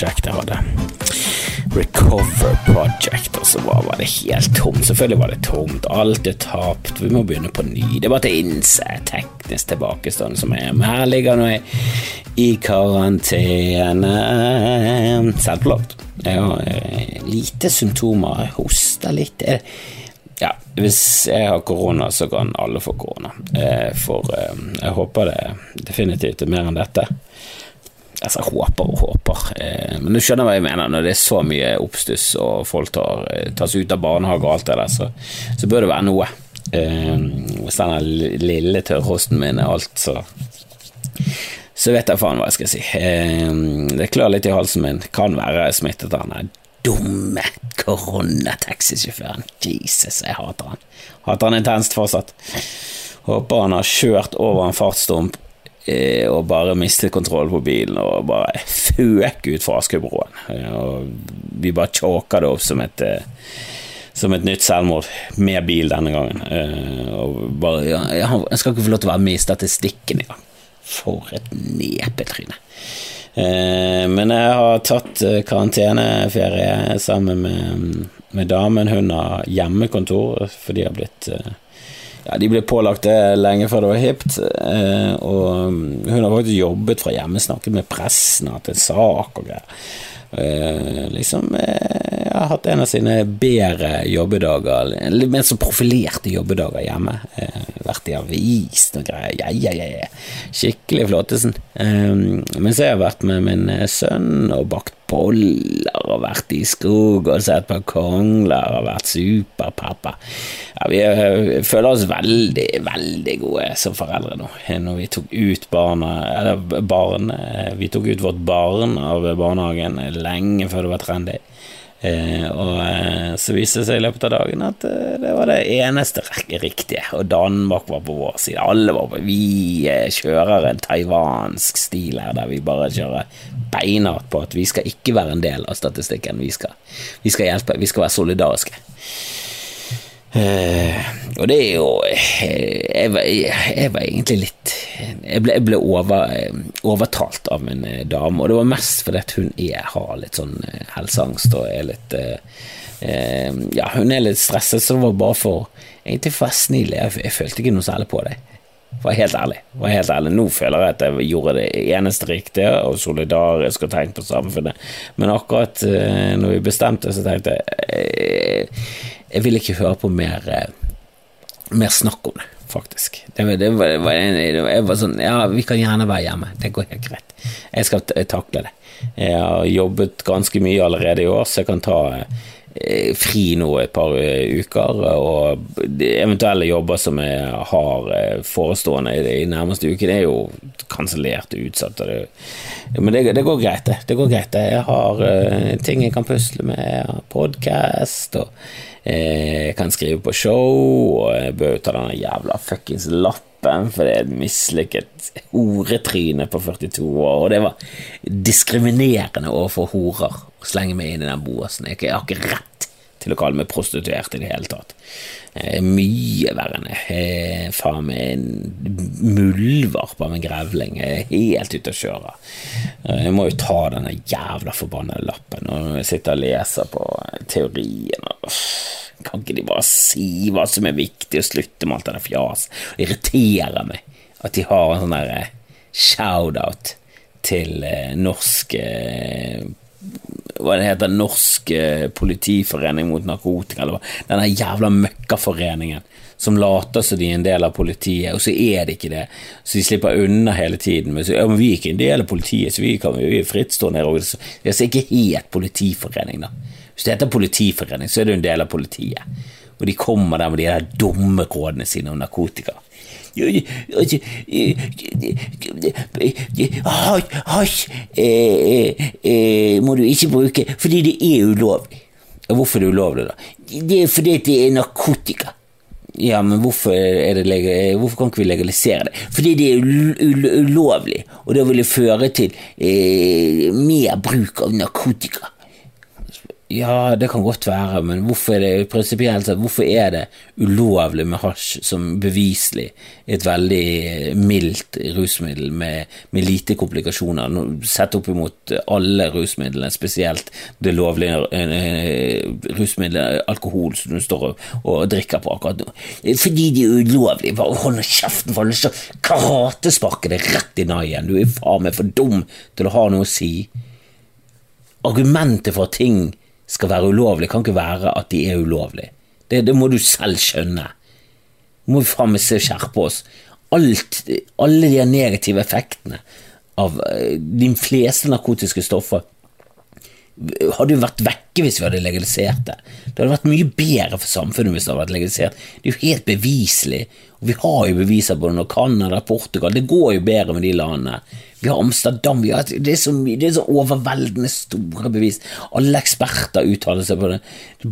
prosjekt jeg hadde. Recover Project, og så var, det helt tomt. Selvfølgelig var det tomt, alt er tapt, vi må begynne på ny. Det er bare til innse teknisk tilbakestående som er. Men her ligger nå jeg i karantene. Selvpålagt. Jeg har eh, lite symptomer, jeg hoster litt. Jeg, ja, hvis jeg har korona, så kan alle få korona. Eh, for eh, jeg håper det definitivt er mer enn dette. Altså, jeg håper og håper, eh, men du skjønner hva jeg mener. Når det er så mye oppstuss og folk tar, tas ut av barnehage og alt det der, så, så bør det være noe. Hvis denne lille tørrhosten min er alt, så så vet jeg faen hva jeg skal si. Det klør litt i halsen min. Kan være smittet av den dumme korona-taxisjåføren. Jesus, jeg hater han. Hater han intenst fortsatt. Håper han har kjørt over en fartsstump eh, og bare mistet kontroll på bilen og bare føk ut fra Askebroen. Og vi bare choker det opp som et eh, som et nytt selvmord, med bil denne gangen. Eh, og bare, ja, jeg skal ikke få lov til å være med i statistikken engang. For et nepetryne. Eh, men jeg har tatt eh, karanteneferie sammen med, med damen. Hun har hjemmekontor, for de har blitt eh, ja, De ble pålagt det lenge før det var hipt. Og hun har faktisk jobbet fra hjemme, snakket med pressen, hatt en sak og greier. Uh, liksom ja, Jeg har hatt en av sine bedre jobbedager, litt mer så profilerte jobbedager hjemme. Vært i avisen og greier. Ja, ja, ja, ja. Skikkelig flottesen. mens jeg har vært med min sønn og bakt boller og vært i skog og sett på kongler og vært superpappa. Ja, vi føler oss veldig, veldig gode som foreldre nå. Når vi tok ut barna, eller barn, vi tok ut vårt barn av barnehagen lenge før det var trendy. Eh, og eh, så viste det seg i løpet av dagen at eh, det var det eneste riktige, og Danmark var på vår side. Alle var på Vi eh, kjører en taiwansk stil her, der vi bare kjører beinhardt på at vi skal ikke være en del av statistikken. Vi skal, vi skal hjelpe, vi skal være solidariske. Uh, og det er jo uh, jeg, var, jeg, var, egentlig litt Jeg ble, jeg ble over, uh, overtalt av en dame, og det var mest fordi hun er, har litt sånn helseangst og er litt Ja, hun er litt stresset, så det var bare for Egentlig for å være snill. Jeg, jeg, følte ikke noe særlig på det. For helt ærlig. For helt ærlig. Nå føler jeg at jeg gjorde det eneste riktige og solidarisk og tenkte på samfunnet, men akkurat når vi bestemte, så tenkte jeg jeg vil ikke høre på mer, eh, mer snakk om det, faktisk. Det, det, det, var, jeg var sånn Ja, vi kan gjerne være hjemme. Det går helt greit. Jeg skal takle det. Jeg har jobbet ganske mye allerede i år, så jeg kan ta eh, fri nå et par eh, uker, og eventuelle jobber som jeg har forestående i nærmeste uke, det er jo kansellert og utsatt. Men det, det, går greit, det. Det går greit. Jeg har ting jeg kan pusle med. Jeg podkast og Eh, kan skrive på show, og jeg bør ta denne jævla fuckings lappen, for det er et mislykket horetryne på 42 år, og det var diskriminerende overfor horer å slenge meg inn i den. Jeg, jeg har ikke rett til å kalle meg prostituert i det hele tatt. Er mye verre enn jeg. Faen meg en muldvarp av en grevling. Helt ute å kjøre. Jeg må jo ta denne jævla forbannede lappen Og jeg sitter og leser på teorien. Kan ikke de bare si hva som er viktig, og slutte med alt det der fjas? Det irriterer meg at de har en sånn derre eh, shout-out til eh, norsk eh, hva det heter, Norsk eh, politiforening mot narkotika, eller denne jævla møkkaforeningen som later som de er en del av politiet, og så er de ikke det, så de slipper unna hele tiden. Men, så, ja, men vi er ikke en del av politiet, så vi, kan, vi er frittstående organisasjon. Det er altså ikke helt politiforening, da. Hvis det heter politiforening, så er du en del av politiet. Og de kommer der med de der dumme rådene sine om narkotika. Hasj må du ikke bruke fordi det er ulovlig. Hvorfor er det ulovlig, da? Det er fordi det er narkotika. Ja, men hvorfor, det, hvorfor, kan ikke vi legalisere det? Fordi det er ulovlig, og det vil føre til eh, mer bruk av narkotika. Ja, det kan godt være, men hvorfor er det prinsipielt sett, hvorfor er det ulovlig med hasj som beviselig et veldig mildt rusmiddel med, med lite komplikasjoner, sett opp imot alle rusmidlene, spesielt det lovlige eh, rusmiddelet alkohol som du står og, og, drikker på akkurat nå? Fordi de er ulovlige, bare hold kjeften, for ellers til å det rett i naien, du er faen meg for dum til å ha noe å si. Argumentet for ting skal være ulovlig, kan ikke være at de er ulovlige. Det, det må du selv skjønne. Nå må vi faen og skjerpe oss. Alt, alle de negative effektene av eh, de fleste narkotiske stoffer hadde jo vært vekke hvis vi hadde legalisert det. Det hadde vært mye bedre for samfunnet hvis det hadde vært legalisert. Det er jo helt beviselig, vi har jo beviser på det når Canada, Portugal Det går jo bedre med de landene. Vi har Amsterdam vi har, det, er så, det er så overveldende store bevis. Alle eksperter uttaler seg på det.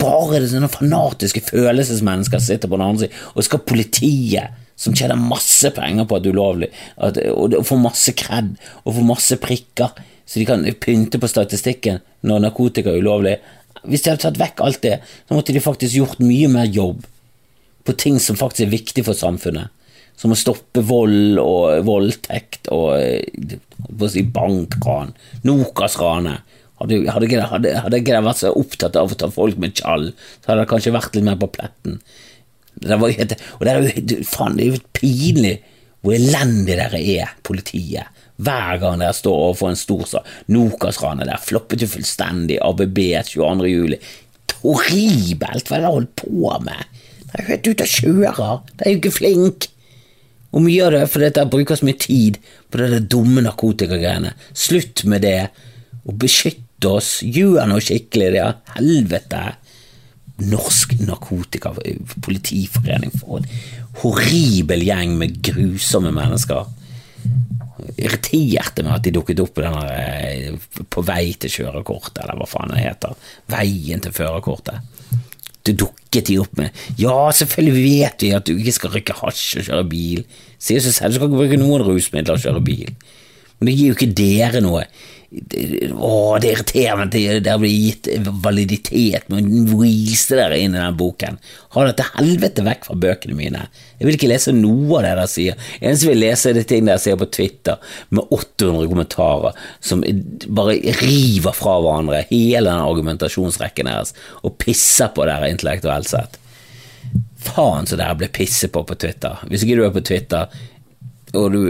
Bare det sånne fanatiske følelsesmennesker sitter på den andre siden, og skal politiet som tjener masse penger på at det er ulovlig, at, og får masse kred og får masse prikker så de kan pynte på statistikken når narkotika er ulovlig. Hvis de hadde tatt vekk alt det, så måtte de faktisk gjort mye mer jobb på ting som faktisk er viktig for samfunnet. Som å stoppe vold og voldtekt og eh, si, bankran, Nokas-ranet. Hadde, hadde, hadde, hadde ikke jeg vært så opptatt av å ta folk med tjall, så hadde det kanskje vært litt mer på pletten. Det var, og det er jo faen, det er jo pinlig hvor elendig dere er, politiet. Hver gang dere står overfor en stor sak. Nokas-ranet der floppet jo fullstendig. ABB 22. juli. Horribelt! Hva er det dere holdt på med? Dere er helt ute og kjører. De er jo ikke flinke. Og mye av det fordi dere bruker så mye tid på det dumme narkotikagreiene. Slutt med det, og beskytt oss. Gjør noe skikkelig, det. Helvete. Norsk narkotikapolitiforening for en horribel gjeng med grusomme mennesker irriterte meg at de dukket opp på, denne, eh, på vei til kjørekortet, eller hva faen det heter. Veien til førerkortet. Det dukket de opp med. Ja, selvfølgelig vet vi at du ikke skal røyke hasj og kjøre bil. Sier seg selv, du skal ikke bruke noen rusmidler og kjøre bil. Men det gir jo ikke dere noe å, det irriterer meg at det blir gitt validitet, Med å vise dere inn i den boken. Ha det til helvete vekk fra bøkene mine. Jeg vil ikke lese noe av det dere sier. Eneste jeg vil lese, er det ting dere sier på Twitter med 800 kommentarer som bare river fra hverandre hele den argumentasjonsrekken deres og pisser på dere intellektuelt sett. Faen så dere blir pisset på på Twitter. Hvis ikke du er på Twitter, og du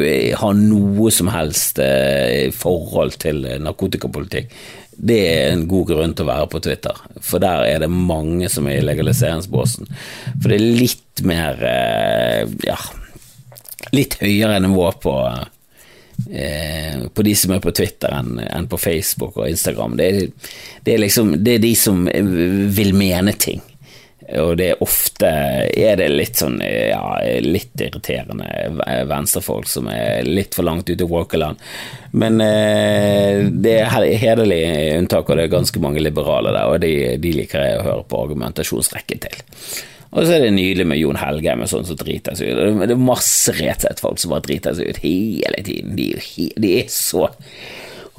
har noe som helst i forhold til narkotikapolitikk, det er en god grunn til å være på Twitter. For der er det mange som er i legaliseringsbåsen. For det er litt mer eh, ja, litt høyere nivå på eh, på de som er på Twitter enn på Facebook og Instagram. Det er, det er liksom det er de som vil mene ting og det er ofte er det litt sånn ja, litt irriterende venstrefolk som er litt for langt ute i walkerland. Men eh, det er hederlig unntak, og det er ganske mange liberale der, og de, de liker jeg å høre på argumentasjonsrekken til. Og så er det nydelig med Jon Helgheim og sånn som driter seg ut. Det er masse Resett-folk som bare driter seg ut hele tiden. De de er så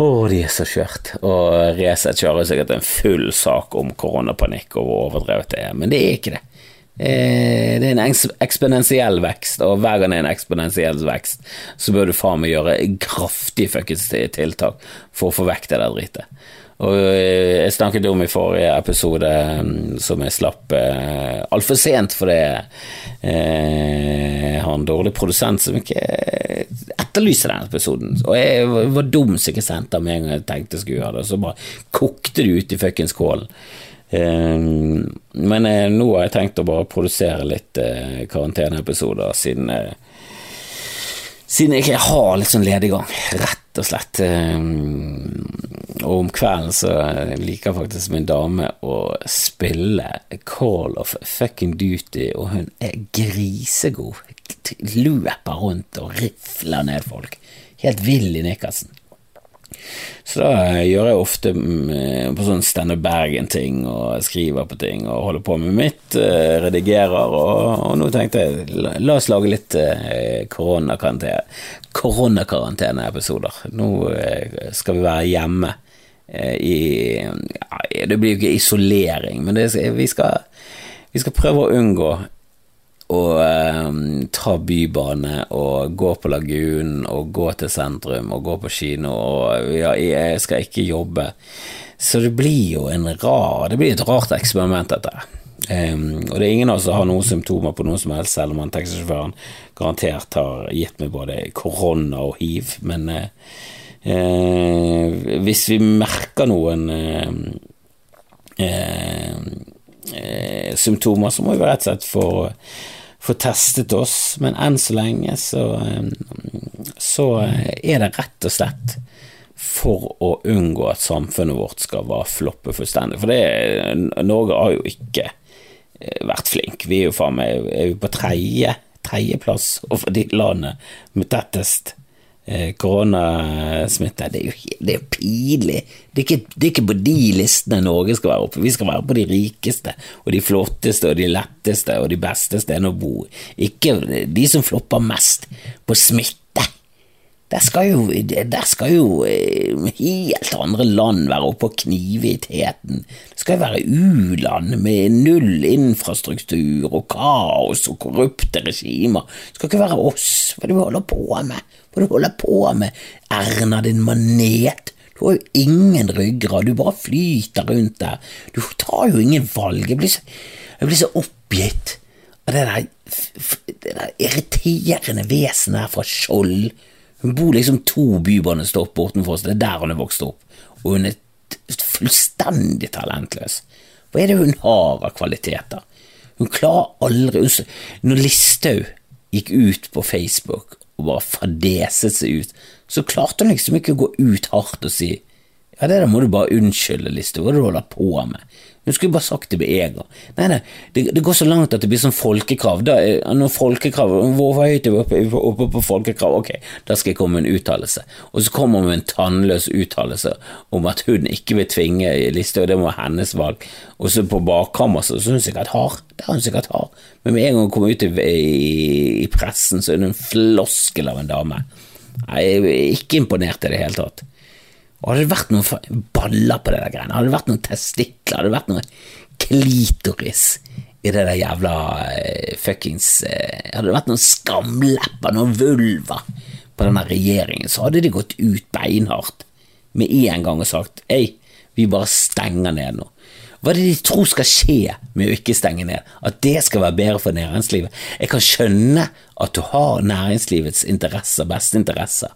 å, oh, de er så kjørt. Og Resett kjører sikkert en full sak om koronapanikk og hvor overdrevet det er, men det er ikke det. Eh, det er en eksponentiell vekst, og hver gang det er en eksponentiell vekst, så bør du faen meg gjøre kraftig fuckings tiltak for å få vekk det der dritet. Og eh, jeg snakket om i forrige episode, mm, som jeg slapp eh, altfor sent fordi eh, jeg har en dårlig produsent som ikke etterlyser den episoden. Og jeg var dum som ikke sendte den med en gang jeg tenkte jeg skulle gjøre det, og så bare kokte det ut i fuckings kålen. Eh, men eh, nå har jeg tenkt å bare produsere litt eh, karanteneepisoder siden siden jeg ikke har litt sånn lediggang, rett og slett. Og om kvelden så liker faktisk min dame å spille Call of fucking Duty, og hun er grisegod. Løper rundt og rifler ned folk. Helt vill i nikkersen. Så da gjør jeg ofte mm, på sånn Steinar Bergen-ting og skriver på ting og holder på med mitt, eh, redigerer, og, og nå tenkte jeg la oss lage litt eh, koronakaranteneepisoder. Nå eh, skal vi være hjemme i ja, det blir jo ikke isolering, men det, vi, skal, vi skal prøve å unngå å eh, ta bybane og gå på lagunen og gå til sentrum og gå på kino og ja, jeg skal ikke jobbe. Så det blir jo en rar Det blir et rart eksperiment, dette. Um, og det er ingen av oss som har noen symptomer på noe som helst, selv om han taxisjåføren garantert har gitt meg både korona og hiv. Men uh, uh, hvis vi merker noen uh, symptomer, så må vi rett og slett få, få testet oss. Men enn så lenge så, så er det rett og slett for å unngå at samfunnet vårt skal være floppe fullstendig. For det, Norge har jo ikke Eh, vært flink. Vi er jo faen meg på tredje tredjeplass over de landene med tettest eh, koronasmitte. Det er jo pinlig. Det er, ikke, det er ikke på de listene Norge skal være oppe. Vi skal være på de rikeste og de flotteste og de letteste og de beste stedene å bo. Ikke de som flopper mest på smitte der skal jo, der skal jo eh, helt andre land være oppe og knive i teten. Det skal jo være u-land med null infrastruktur og kaos og korrupte regimer. Det skal ikke være oss. Hva er det du holder på med? Hva er det du holder på med, Erna din manet? Du har jo ingen ryggrad, du bare flyter rundt der. Du tar jo ingen valg. Jeg blir så, jeg blir så oppgitt av det der, det der irriterende vesenet her fra Skjold hun bor liksom to bybanestopp bortenfor oss, det er der hun er vokst opp, og hun er fullstendig talentløs. Hva er det hun har av kvaliteter? Hun klarer aldri Når Listhaug gikk ut på Facebook og bare fadeset seg ut, så klarte hun liksom ikke å gå ut hardt og si ja, det der må du bare unnskylde, Listhaug, hva du holder på med? Hun skulle bare sagt det med en gang. Nei, nei, det, det, går så langt at det blir sånn folkekrav. Da, når folkekrav Hvor høyt er vi oppe, på folkekrav? Ok, da skal jeg komme med en uttalelse. Og så kommer hun med en tannløs uttalelse om at hun ikke vil tvinge Listhaug, det må være hennes valg. Og så på bakkammer så er hun sikkert hard. Det er hun sikkert hard. Men med en gang hun kommer ut i, i pressen, så er hun en floskel av en dame. Nei, Jeg er ikke imponert i det hele tatt. Hadde det vært noen baller på det der greiene, hadde det vært noen testikler, hadde det vært noe klitoris i det der jævla uh, fuckings uh, Hadde det vært noen skamlepper, noen vulva på denne regjeringen, så hadde de gått ut beinhardt med en gang og sagt Ei, vi bare stenger ned nå. Hva er det de tror skal skje med å ikke stenge ned? At det skal være bedre for næringslivet? Jeg kan skjønne at du har næringslivets interesser, beste interesser,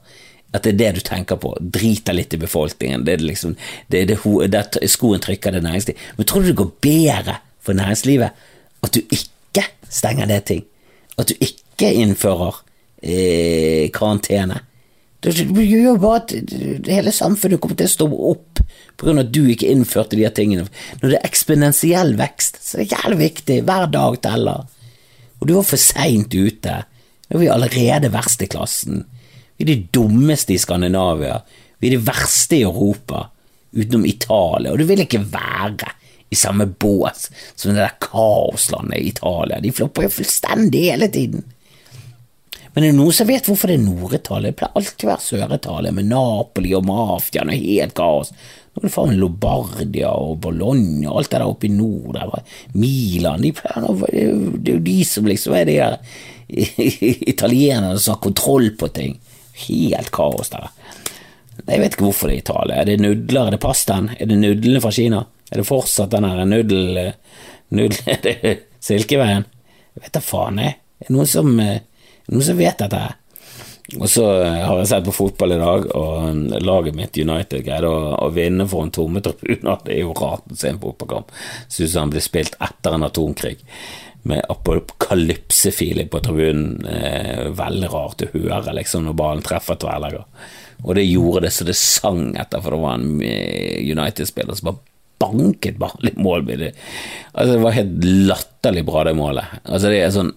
at det er det du tenker på. Driter litt i befolkningen. Det er liksom, det er det, der skoen trykker det næringsliv. Men tror du det går bedre for næringslivet at du ikke stenger ned ting? At du ikke innfører eh, karantene? Det gjør jo bare at hele samfunnet kommer til å stå opp av at du ikke innførte de her tingene. Når det er eksponentiell vekst, så er det jævlig viktig. Hver dag teller. Og du var for seint ute. Nå er vi allerede verst i klassen. Vi er de dummeste i Skandinavia. Vi er de verste i Europa, utenom Italia, og du vil ikke være i samme bås som det der kaoslandet i Italia. De flopper jo fullstendig hele tiden. Men er det noen som vet hvorfor det er Nord-Italia? Det pleier alltid å være Sør-Italia, med Napoli og mafiaen og helt kaos. Nå er det faen Lobardia og Bologna og alt det der oppe i nord. Der. Milan de pleier, Det er jo de som liksom er de der italienerne som har kontroll på ting. Helt kaos der. Jeg vet ikke hvorfor det er Italia. Er det nudler? Er det pastaen? Er det nudlene fra Kina? Er det fortsatt den der nudel... nudel er det Silkeveien? Jeg vet da faen, jeg. Er det noen som, noen som vet dette? Og så har jeg sett på fotball i dag, og laget mitt United greide å, å vinne for en tomme tribuner. Det er jo rart å se en fotballkamp. Syns han blir spilt etter en atomkrig med apokalypse-feeling på tribunen. Eh, veldig rart å høre liksom, når ballen treffer tverrlegger. Og det gjorde det så det sang etter, for det var en eh, United-spiller som bare banket ballen i mål. Altså, det var helt latterlig bra, det målet. Altså, det er sånn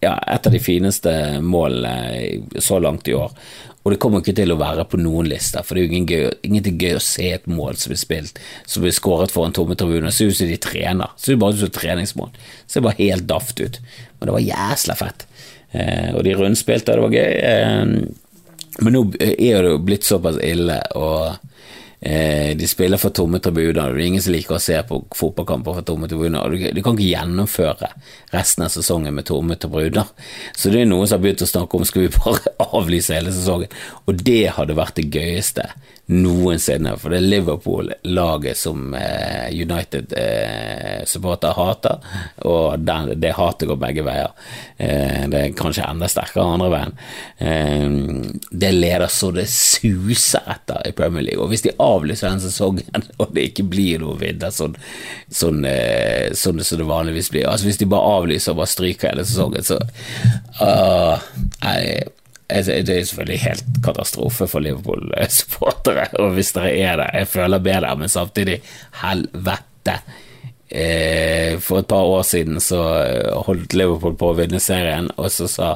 ja, et av de fineste målene så langt i år. Og det kommer ikke til å være på noen lister, for det er jo ingen gøy, ingenting gøy å se et mål som blir spilt, som blir skåret foran tomme tribuner. Ser ut som de trener. Ser bare ut som treningsmål. Ser bare helt daft ut. Men det var jæsla fett. Eh, og de rundspilte, det var gøy. Eh, men nå er det jo blitt såpass ille, og Eh, de spiller for tomme tribuner, det er ingen som liker å se på fotballkamper for tomme tribuner. Du, du kan ikke gjennomføre resten av sesongen med tomme tribuner. Så det er noen som har begynt å snakke om skal vi bare avlyse hele sesongen. Og det hadde vært det gøyeste noensinne, for det er Liverpool-laget som eh, United-supporter eh, hater, og den, det hatet går begge veier. Eh, det er kanskje enda sterkere andre veien. Det leder så det suser etter i Premier League, og hvis de avlyser den sesongen, og det ikke blir noe videre sånn, sånn, sånn, som det vanligvis blir, altså hvis de bare avlyser og bare stryker hele sesongen, så uh, Altså, det er selvfølgelig helt katastrofe for Liverpool-supportere, og hvis dere er det, jeg føler bedre, men samtidig helvete. Eh, for et par år siden så holdt Liverpool på å vinne serien, og så sa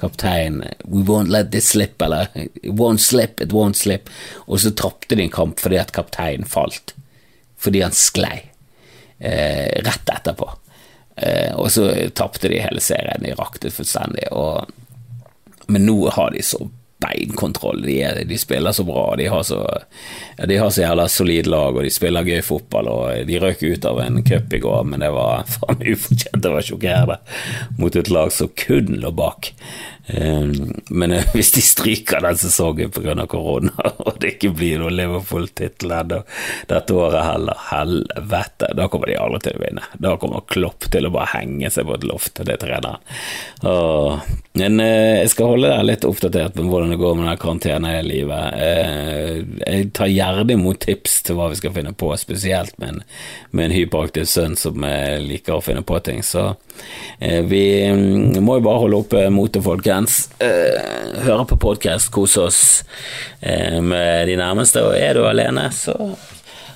kapteinen 'We won't let this slip', eller 'It won't slip, it won't slip', og så tapte de en kamp fordi at kapteinen falt. Fordi han sklei eh, rett etterpå. Eh, og så tapte de hele serien, de rakk det fullstendig. og men nå har de så beinkontroll. De, de, spiller så bra, de har så, de har så jævla solid lag, og de spiller gøy fotball. og De røk ut av en cup i går, men det var faen ufortjent. Det var sjokkerende mot et lag som kun lå bak. Ehm, men eh, hvis de stryker den sesongen pga. korona, og det ikke blir noen Liverpool-tittel dette året heller, helvete, da kommer de aldri til å vinne. Da kommer Klopp til å bare henge seg på et loft, det treneren. Men eh, jeg skal holde deg litt oppdatert på hvordan det går med den karantenelivet. livet jeg tar gjerne imot tips til hva vi skal finne på, spesielt med en, med en hyperaktiv sønn som liker å finne på ting. Så vi mm, må jo bare holde oppe motet, folkens folkens. eh, hører på podkast, kose oss eh, med de nærmeste. Og er du alene, så,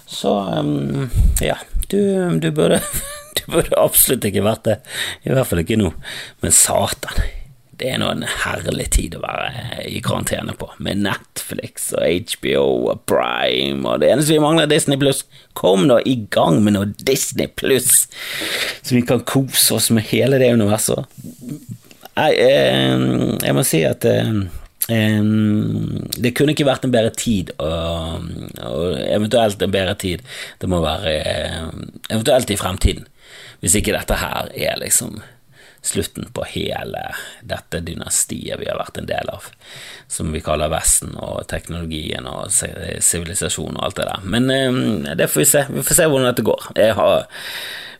så um, ja, du, du, burde, du burde absolutt ikke vært det. I hvert fall ikke nå. Men satan, det er nå en herlig tid å være i karantene på, med Netflix og HBO og Prime og det eneste vi mangler, er Disney pluss. Kom nå i gang med noe Disney pluss, så vi kan kose oss med hele det universet. Nei, eh, jeg må si at eh, det kunne ikke vært en bedre tid, og, og, eventuelt en bedre tid. Det må være eh, eventuelt i fremtiden. Hvis ikke dette her er liksom slutten på hele dette dynastiet vi har vært en del av, som vi kaller Vesten og teknologien og sivilisasjon og alt det der. Men det får vi se. Vi får se hvordan dette går. Jeg har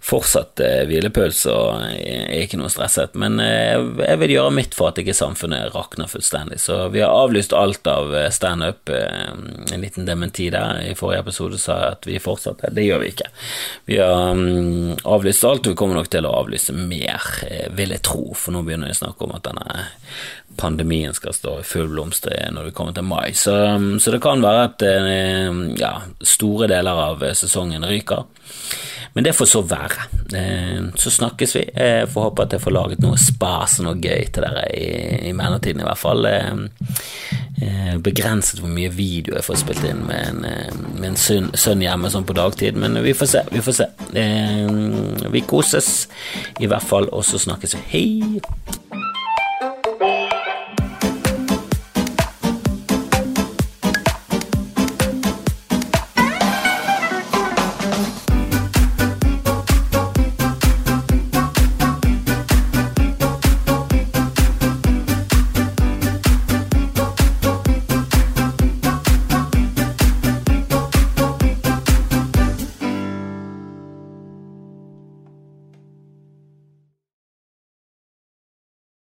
fortsatt eh, hvilepuls og er ikke noe stresset. Men eh, jeg vil gjøre mitt for at ikke samfunnet rakner fullstendig. Så vi har avlyst alt av eh, standup. En liten dementi der. I forrige episode sa jeg at vi fortsatte. Det gjør vi ikke. Vi har um, avlyst alt, og vi kommer nok til å avlyse mer, vil jeg tro. For nå begynner vi å snakke om at denne pandemien skal stå i full blomster når vi kommer til mai. Så, um, så det kan være at eh, ja, store deler av sesongen ryker. Men det får så være. Eh, så snakkes vi. Jeg får håpe at jeg får laget noe spas og noe gøy til dere i, i mellomtiden, i hvert fall. Eh, eh, begrenset hvor mye video jeg får spilt inn med en, med en sønn, sønn hjemme sånn på dagtid, men vi får se. Vi får se. Vi koses i hvert fall, og så snakkes vi. Hei!